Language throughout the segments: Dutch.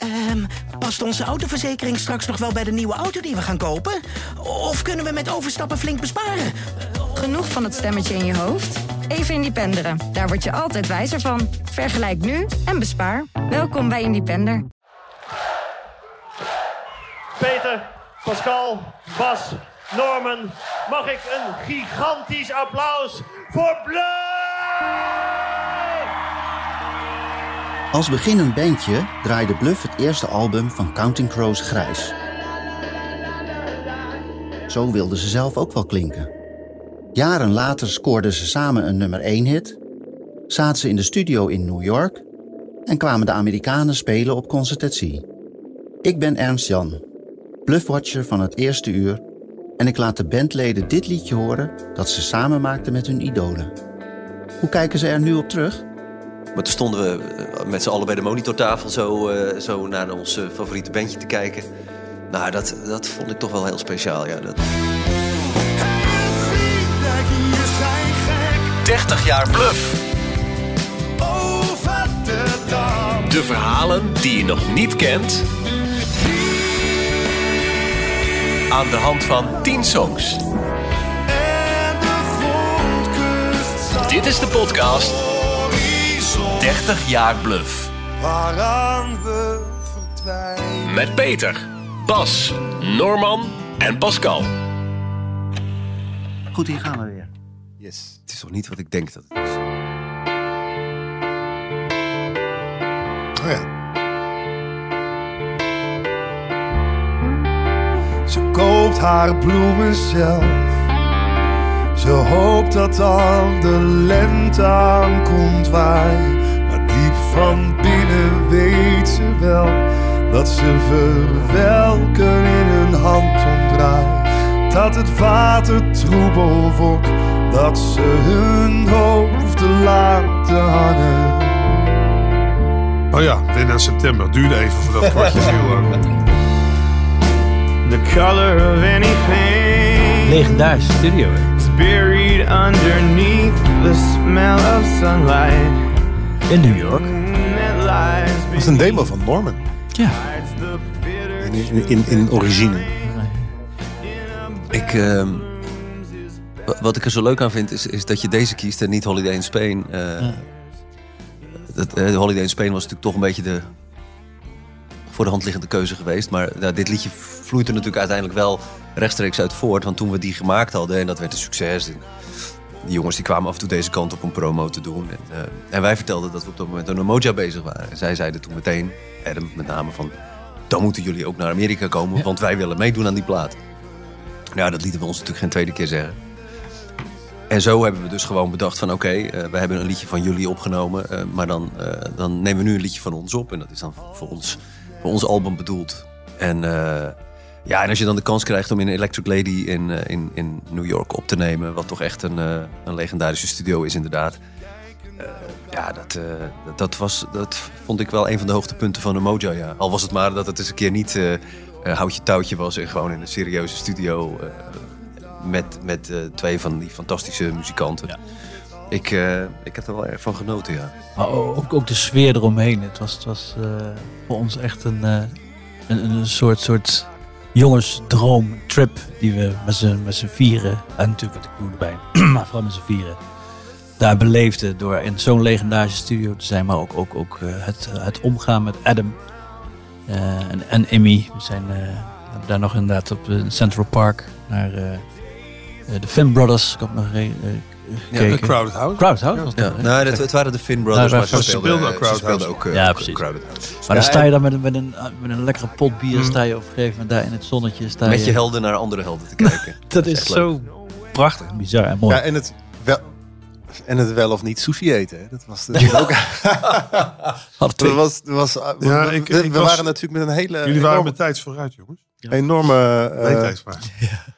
Ehm, past onze autoverzekering straks nog wel bij de nieuwe auto die we gaan kopen? Of kunnen we met overstappen flink besparen? Genoeg van het stemmetje in je hoofd? Even Independeren. Daar word je altijd wijzer van. Vergelijk nu en bespaar. Welkom bij Independer. Peter, Pascal, Bas, Norman, mag ik een gigantisch applaus voor Bluff! Als beginnend bandje draaide Bluff het eerste album van Counting Crows grijs. Zo wilden ze zelf ook wel klinken. Jaren later scoorden ze samen een nummer 1 hit, zaten ze in de studio in New York en kwamen de Amerikanen spelen op Concert at Sea. Ik ben Ernst Jan, bluffwatcher van het eerste uur en ik laat de bandleden dit liedje horen dat ze samen maakten met hun idolen. Hoe kijken ze er nu op terug? Maar toen stonden we eh, met z'n allen bij de monitortafel zo, eh, zo naar ons eh, favoriete bandje te kijken. Nou, dat, dat vond ik toch wel heel speciaal. Ja, dat... 30 jaar Bluff. De verhalen die je nog niet kent. Aan de hand van 10 songs. Dit is de podcast 30 jaar Bluff. Waaraan we verdwijnen. Met Peter, Bas, Norman en Pascal. Goed, hier gaan we weer. Yes. Het is toch niet wat ik denk dat het is. Oh ja. Ze koopt haar bloemen zelf. Ze hoopt dat dan de lente aankomt waaien. Maar diep van binnen weet ze wel dat ze verwelken in hun hand omdraait. Dat het water troebel wordt, dat ze hun hoofden laten hangen. Oh ja, in september. Duurde even voordat het kwartje viel. The color of anything Legendarische studio, hè? Underneath the smell of sunlight. In New York. Dat is een demo van Norman. Ja. In, in, in, in origine. Ik, ehm, wa- wat ik er zo leuk aan vind, is, is dat je deze kiest en niet Holiday in Spain. Eh, dat, eh, Holiday in Spain was natuurlijk toch een beetje de voor de hand liggende keuze geweest. Maar ja, dit liedje vloeit er natuurlijk uiteindelijk wel rechtstreeks uit voort. Want toen we die gemaakt hadden, en dat werd een succes. en Die jongens die kwamen af en toe deze kant op om promo te doen. En, eh, en wij vertelden dat we op dat moment aan Moja bezig waren. En zij zeiden toen meteen, Adam met name, van... dan moeten jullie ook naar Amerika komen, want wij willen meedoen aan die plaat. Ja, dat lieten we ons natuurlijk geen tweede keer zeggen. En zo hebben we dus gewoon bedacht van oké, eh, we hebben een liedje van jullie opgenomen. eh, maar dan, dan nemen we nu een liedje van ons op. En dat is dan voor ons, voor ons album bedoeld. En ja, en als je dan de kans krijgt om in Electric Lady in, eh, in, in New York op te nemen. Wat toch echt een, eh, een legendarische studio is inderdaad. Eh, ja, dat, eh, dat, dat was, dat vond ik wel een van de hoogtepunten van de Moja. Ja. Al was het maar dat het eens een keer niet eh, eh, houtje touwtje was. En gewoon in een serieuze studio eh, met, met eh, twee van die fantastische muzikanten. Ik, eh, ik heb er wel erg van genoten, ja. Maar ook, ook de sfeer eromheen. Het was, het was eh, voor ons echt een, eh, een, een soort, soort jongensdroom, trip die we met z'n, vieren, en natuurlijk met de crew erbij, maar vooral met z'n vieren, daar beleefden door in zo'n legendarische studio te zijn. Maar ook, ook, ook eh, het, het omgaan met Adam eh, en, en Emmy. We zijn eh, daar nog inderdaad op eh, Central Park naar eh, eh, de Finn Brothers. Ik heb nog eh, gekeken. Crowded House. Crowded House was Ja, dat, hè? nou, het, het waren de Finn Brothers, Ja, maar ze speelden, speelden ook eh, Crowded ook, eh, Ja, precies. Crowded House. Maar Ja, dan sta je dan met een, met een, met een lekkere pot bier, sta je op een gegeven moment daar in het zonnetje. Sta Met je, je helden naar andere helden te kijken. dat is zo prachtig en bizar en mooi. Ja, en het wel, en het wel of niet sushi eten. Hè. Dat was natuurlijk ook. Dat was, was, we- Ja, we, ik- we ik was- waren natuurlijk met een hele Jullie waren enorme, met tijds vooruit, jongens. enorme eh, Nee, tijds vooruit.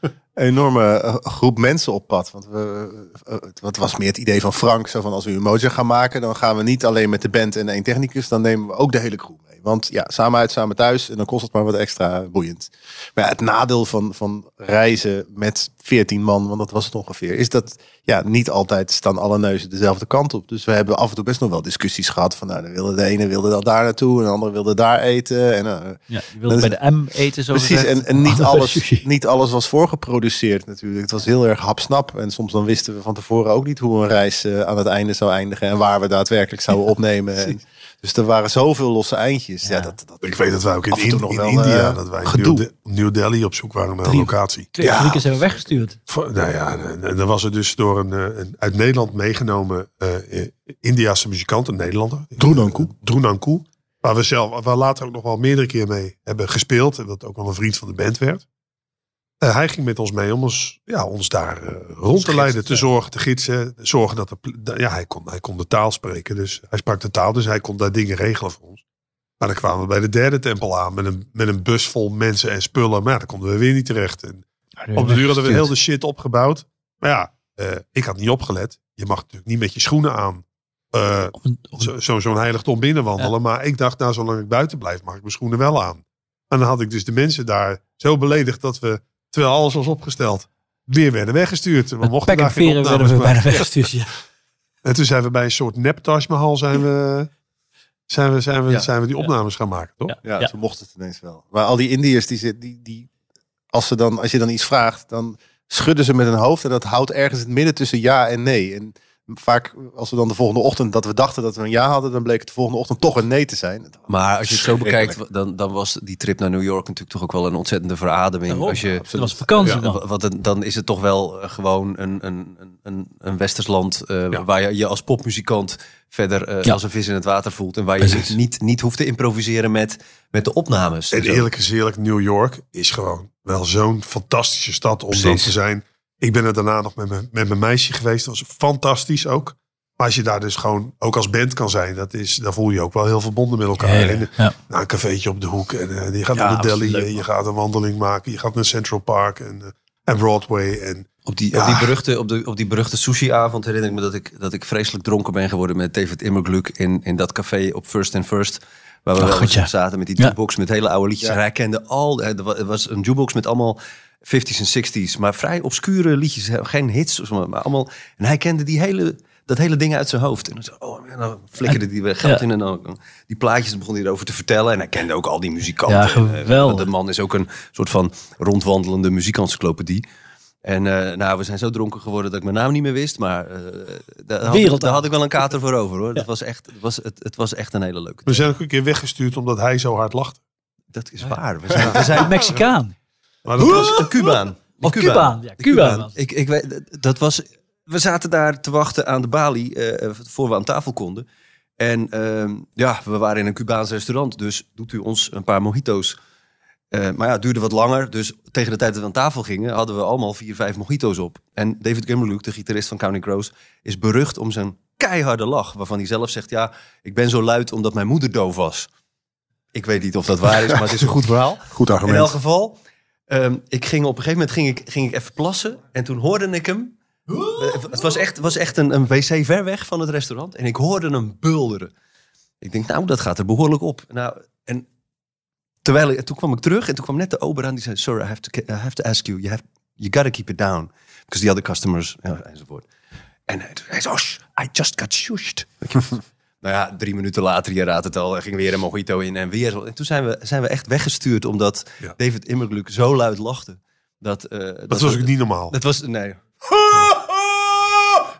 enorme eh, groep mensen op pad. Want we, eh, het wat was meer het idee van Frank. Zo van als we een Mojo gaan maken, dan gaan we niet alleen met de band en één technicus. Dan nemen we ook de hele crew mee. Want ja, samen uit, samen thuis. En dan kost het maar wat extra boeiend. Maar het nadeel van, van reizen met 14 man, want dat was het ongeveer, is dat ja, niet altijd staan alle neuzen dezelfde kant op. Dus we hebben af en toe best nog wel discussies gehad van nou, dan wilde de ene wilde dan daar naartoe en de andere wilde daar eten. En, uh, Ja, je wilde bij de M eten zo Precies, gezegd. en, en niet, Andere alles, sushi. niet alles was voorgeproduceerd natuurlijk. Het was heel erg hapsnap. En soms dan wisten we van tevoren ook niet hoe een reis eh, aan het einde zou eindigen. En waar we daadwerkelijk zouden opnemen. En, dus er waren zoveel losse eindjes. Ja, dat, dat, Ik weet dat wij ook in, in, nog in wel, India, eh, dat wij gedoe. New, De- New Delhi op zoek waren naar een locatie. Twee ja. keer zijn we weggestuurd. Voor- Nou ja, en dan was er dus door een, eh, een uit Nederland meegenomen eh, eh, Indiase muzikant, een Nederlander. Droenankoe. Droenankoe. Waar we zelf, waar we later ook nog wel meerdere keer mee hebben gespeeld. En dat ook wel een vriend van de band werd. Eh, hij ging met ons mee om ons, ja, ons daar eh, rond te leiden, te zorgen, te gidsen. Zorgen dat er, ja, hij, kon, hij kon de taal spreken. Dus hij sprak de taal, dus hij kon daar dingen regelen voor ons. Maar dan kwamen we bij de derde tempel aan met een, met een bus vol mensen en spullen. Maar ja, dan konden we weer niet terecht. En op de duur hadden we heel de shit opgebouwd. Maar ja, eh, ik had niet opgelet. Je mag natuurlijk niet met je schoenen aan eh, zo- zo- zo'n heiligdom binnenwandelen. Maar ik dacht, nou, zolang ik buiten blijf, mag ik mijn schoenen wel aan. En dan had ik dus de mensen daar zo beledigd dat we, terwijl alles was opgesteld, weer werden weggestuurd. We mochten daar geen werden we bijna weggestuurd. Ja. En toen zijn we bij een soort nep Taj Mahal zijn we, zijn we, zijn we, Ja. zijn we die opnames gaan maken, toch? Ja, ja. toen mocht het ineens wel. Maar al die Indiërs, die, zit- die, die, als, ze dan, als je dan iets vraagt, dan schudden ze met hun hoofd. En dat houdt ergens het midden tussen ja en nee. En vaak, als we dan de volgende ochtend, dat we dachten dat we een ja hadden, dan bleek het de volgende ochtend toch een nee te zijn. Maar als je het zo bekijkt, dan, dan was die trip naar New York natuurlijk toch ook wel een ontzettende verademing. Daarom. als je, Dat was vakantie dan. Want dan is het toch wel eh, gewoon een, een, een- een, een westers land eh, waar je je als popmuzikant verder eh, Ja. als een vis in het water voelt. En waar je niet, niet hoeft te improviseren met, met de opnames. En zo. eerlijk eerlijk, New York is gewoon wel zo'n fantastische stad om dan Precies. te zijn. Ik ben er daarna nog met mijn, met mijn meisje geweest. Dat was fantastisch ook. Maar als je daar dus gewoon ook als band kan zijn, dat is, dan voel je je ook wel heel verbonden met elkaar. Hele, En, ja. naar een cafeetje op de hoek. En eh, je gaat Ja, naar de deli. leuk, en je gaat een wandeling maken. Je gaat naar Central Park en, eh, en Broadway. En Op die, Ja. op die beruchte, op de, op die beruchte sushi-avond herinner ik me dat ik, dat ik vreselijk dronken ben geworden met David Immerglück in, in dat café op First and First. Waar we Oh, wel goed, eens ja. zaten met die Ja. jukebox met hele oude liedjes. Ja. En hij kende al, er er was een jukebox met allemaal 50s en 60s, maar vrij obscure liedjes. Geen hits, of zo, maar allemaal. En hij kende die hele, dat hele ding uit zijn hoofd. En dan, zo, oh, en dan flikkerde die weer geld Ja. in en dan die plaatjes begon hij erover te vertellen. En hij kende ook al die muzikanten. Ja, eh, geweldig. De man is ook een soort van rondwandelende muziekencyclopedie. En eh, nou, we zijn zo dronken geworden dat ik mijn naam niet meer wist. Maar eh, daar, had ik, Wereld- daar had ik wel een kater voor over hoor. Dat was echt, het, was, het, het was echt een hele leuke we zijn ook een keer weggestuurd omdat hij zo hard lachte. Dat is waar. We zijn, we zijn Mexicaan. Maar dat was, een Cubaan. Een Oh, Cubaan. Ja, Cubaan het. Ik, ik weet, dat was, we zaten daar te wachten aan de balie eh, voor we aan tafel konden. En ehm, ja, we waren in een Cubaans restaurant, dus doet u ons een paar mojito's. Eh, maar ja, het duurde wat langer, dus tegen de tijd dat we aan tafel gingen... hadden we allemaal vier, vijf mojito's op. En David Gimmerluke, de gitarist van Counting Crows... is berucht om zijn keiharde lach, waarvan hij zelf zegt... ja, ik ben zo luid omdat mijn moeder doof was. Ik weet niet of dat waar is, maar het is een goed verhaal. Goed In argument. elk geval, ehm, ik ging op een gegeven moment ging ik, ging ik even plassen. En toen hoorde ik hem. Eh, Het was echt, was echt een, een wc ver weg van het restaurant. En ik hoorde hem bulderen. Ik denk, nou, dat gaat er behoorlijk op. Nou, en terwijl ik, toen kwam ik terug en toen kwam net de ober aan. Die zei, sorry, I have to, I have to ask you. You, have, you gotta keep it down. Because the other customers, ja, enzovoort. En hij, zei, oh, I just got shushed. Nou ja, drie minuten later, je raadt het al, er ging weer een mojito in en weer. En toen zijn we, zijn we echt weggestuurd omdat Ja. David Immerglück zo luid lachte. Dat, eh, dat, dat was ook niet normaal. Dat was, nee.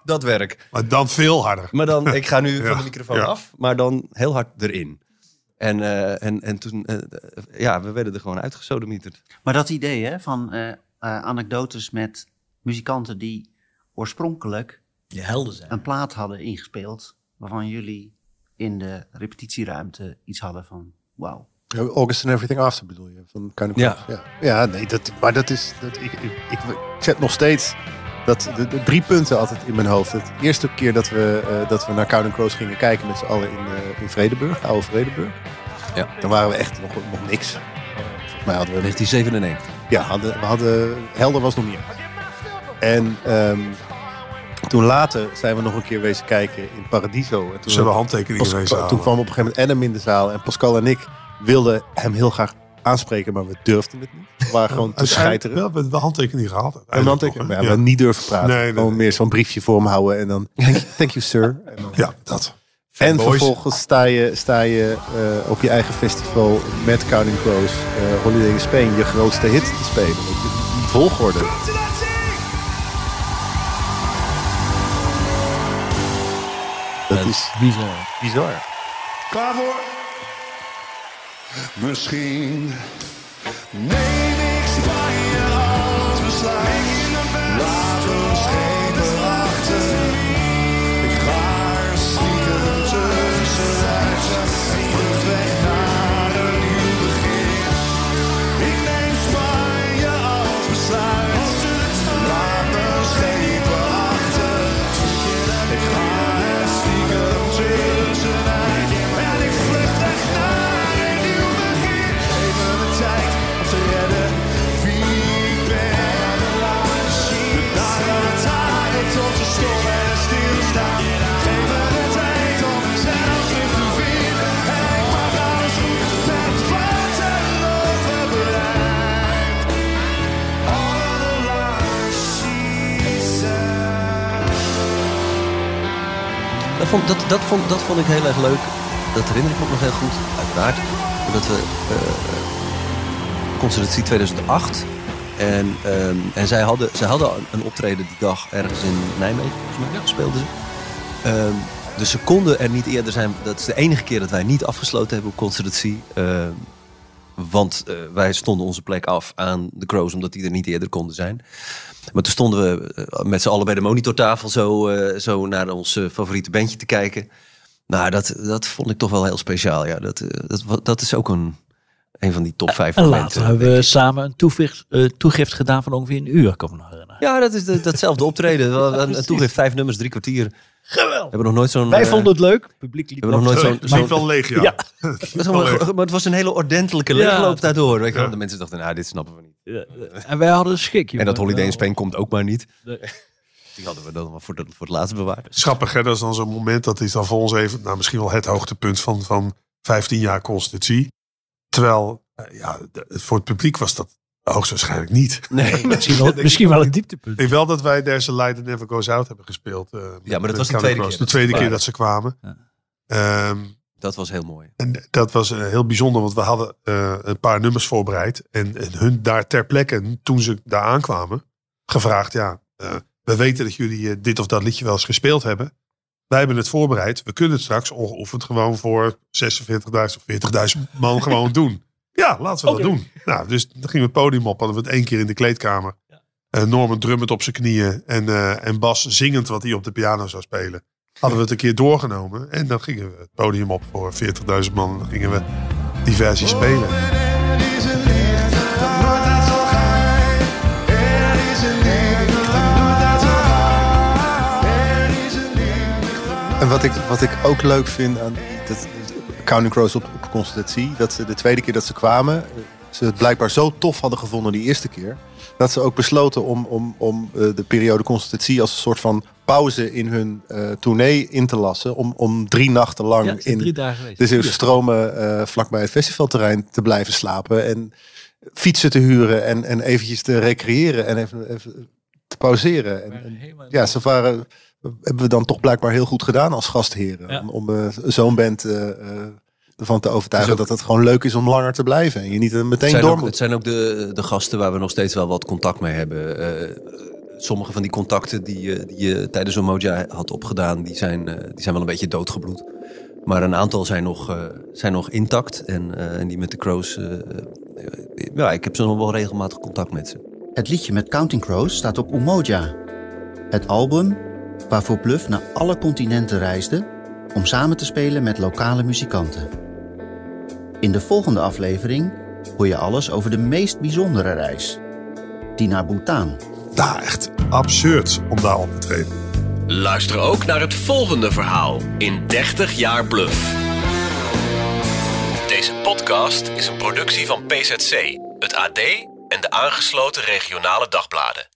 dat werk. Maar dan veel harder. Maar dan, ik ga nu Ja, van de microfoon ja. af, maar dan heel hard erin. En, eh, en, en toen, eh, ja, we werden er gewoon uitgesodemieterd. Maar dat idee hè, van eh, eh, anekdotes met muzikanten die oorspronkelijk Je helden zijn. een plaat hadden ingespeeld, waarvan jullie in de repetitieruimte iets hadden van wauw. August and Everything After bedoel je? Van Kind of ja. Ja, nee, dat, maar dat is... Dat, ik, ik, ik, ik zet nog steeds dat, de, de drie punten altijd in mijn hoofd. Het eerste keer dat we, eh, dat we naar Counting Crows gingen kijken met z'n allen in, eh, in Vredeburg, oude Vredeburg. Ja. Dan waren we echt nog, nog niks. Volgens mij hadden we 1997. Ja, hadden, we hadden, Helder was nog niet uit. En ehm, toen later zijn we nog een keer wezen kijken in Paradiso. En toen Ze hebben handtekeningen halen. Toen kwam op een gegeven moment Adam in de zaal. En Pascal en ik wilden hem heel graag aanspreken, maar we durfden het niet. We waren gewoon te scheiteren. wel, We hebben de handtekening gehaald. Een handtekening, maar ja, we niet durven praten. Nee, nee, Gewoon meer zo'n briefje voor hem houden en dan thank you, sir. En, dan- Ja, dat. en vervolgens sta je, sta je eh, op je eigen festival met Counting Crows, eh, Holiday in Spain, je grootste hit te spelen. Die volgorde. Dat is bizar. bizar. Klaar voor? Misschien. Neem Dat vond, dat, dat, vond, dat vond ik heel erg leuk. Dat herinner ik me nog heel goed, uiteraard. Dat we eh Concertatie 2008. En, ehm, en zij, hadden, zij hadden een optreden die dag ergens in Nijmegen, volgens mij, speelden ze. Ehm, dus ze konden er niet eerder zijn. Dat is de enige keer dat wij niet afgesloten hebben op Concertatie. Ehm, want eh, wij stonden onze plek af aan de Crows, omdat die er niet eerder konden zijn. Maar toen stonden we eh, met z'n allen bij de monitortafel zo, eh, zo naar ons eh, favoriete bandje te kijken. Nou, dat, dat vond ik toch wel heel speciaal. Ja, dat, dat, dat is ook een, een van die top vijf En momenten. later hebben we samen een toegift, toegift gedaan van ongeveer een uur, kan me nog herinneren. Ja, dat is de- datzelfde optreden. Een, een toegift, vijf nummers, drie kwartier. Geweldig. Hebben nog nooit zo'n. Wij eh, vonden het leuk. Publiek liep hebben nog nooit zo'n. Het liep wel leeg, ja. Maar het was een hele ordentelijke leegloop Ja. daardoor. Weet je wel. De mensen dachten, nou, dit snappen we niet. Ja, En wij hadden een schik. En dat. Holiday in Spain komt ook maar niet. Nee. Die hadden we dan maar voor, de, voor het laatste bewaard. Schappig, hè? Dat is dan zo'n moment, dat is dan voor ons even, nou, misschien wel het hoogtepunt van, van 15 jaar constitutie. Terwijl, eh, ja, voor het publiek was dat hoogstwaarschijnlijk niet. Nee, Misschien wel, misschien wel een dieptepunt. Ik denk wel dat wij There's a Light That Never Goes Out hebben gespeeld. eh, met- dat met was de tweede keer De dat tweede ze keer kwamen. dat ze kwamen. Ja. Ehm, Dat was heel mooi. en dat was eh, heel bijzonder, want we hadden eh, een paar nummers voorbereid. En, en hun daar ter plekke, toen ze daar aankwamen, gevraagd: ja, eh, we weten dat jullie dit of dat liedje wel eens gespeeld hebben. Wij hebben het voorbereid. We kunnen het straks ongeoefend gewoon voor 46.000 of 40.000 man gewoon doen. Ja, laten we dat doen. Nou, dus dan gingen we het podium op. Hadden we het één keer in de kleedkamer. Eh, Norman drummend op zijn knieën. En, eh, en Bas zingend wat hij op de piano zou spelen. Hadden we het een keer doorgenomen. En dan gingen we het podium op voor 40.000 man. En dan gingen we die versie spelen. Er. Er. Er En wat ik, wat ik ook leuk vind aan dat, Counting Crows op, op Constantie, dat ze de tweede keer dat ze kwamen, ze het blijkbaar zo tof hadden gevonden die eerste keer, dat ze ook besloten om, om, om eh, de periode Constantie als een soort van pauze in hun eh tournee in te lassen, om, om drie nachten lang Ja, in drie dagen geweest. de Zeeuwse stromen eh, vlakbij het festivalterrein te blijven slapen en fietsen te huren en, en eventjes te recreëren en even, even te pauzeren. En, ja, ze waren, hebben we dan toch blijkbaar heel goed gedaan als gastheren. Ja. Om, om eh, zo'n band eh, eh, ervan te overtuigen dat het gewoon leuk is om langer te blijven. En je niet Het meteen door ook, moet. het zijn ook de, de gasten waar we nog steeds wel wat contact mee hebben. Eh, sommige van die contacten die, je- die je tijdens Omoja had opgedaan, die zijn, eh, die zijn wel een beetje doodgebloed. Maar een aantal zijn nog, eh, zijn nog intact. En, eh, en die met de Crows, ja, ik heb zo nog wel regelmatig contact met ze. Het liedje met Counting Crows staat op Umoja. Het album waarvoor Bluff naar alle continenten reisde om samen te spelen met lokale muzikanten. In de volgende aflevering hoor je alles over de meest bijzondere reis. Die naar Bhutan. Nou, echt absurd om daar op te treden. Luister ook naar het volgende verhaal in 30 jaar Bluff. Deze podcast is een productie van PZC, het AD en de aangesloten regionale dagbladen.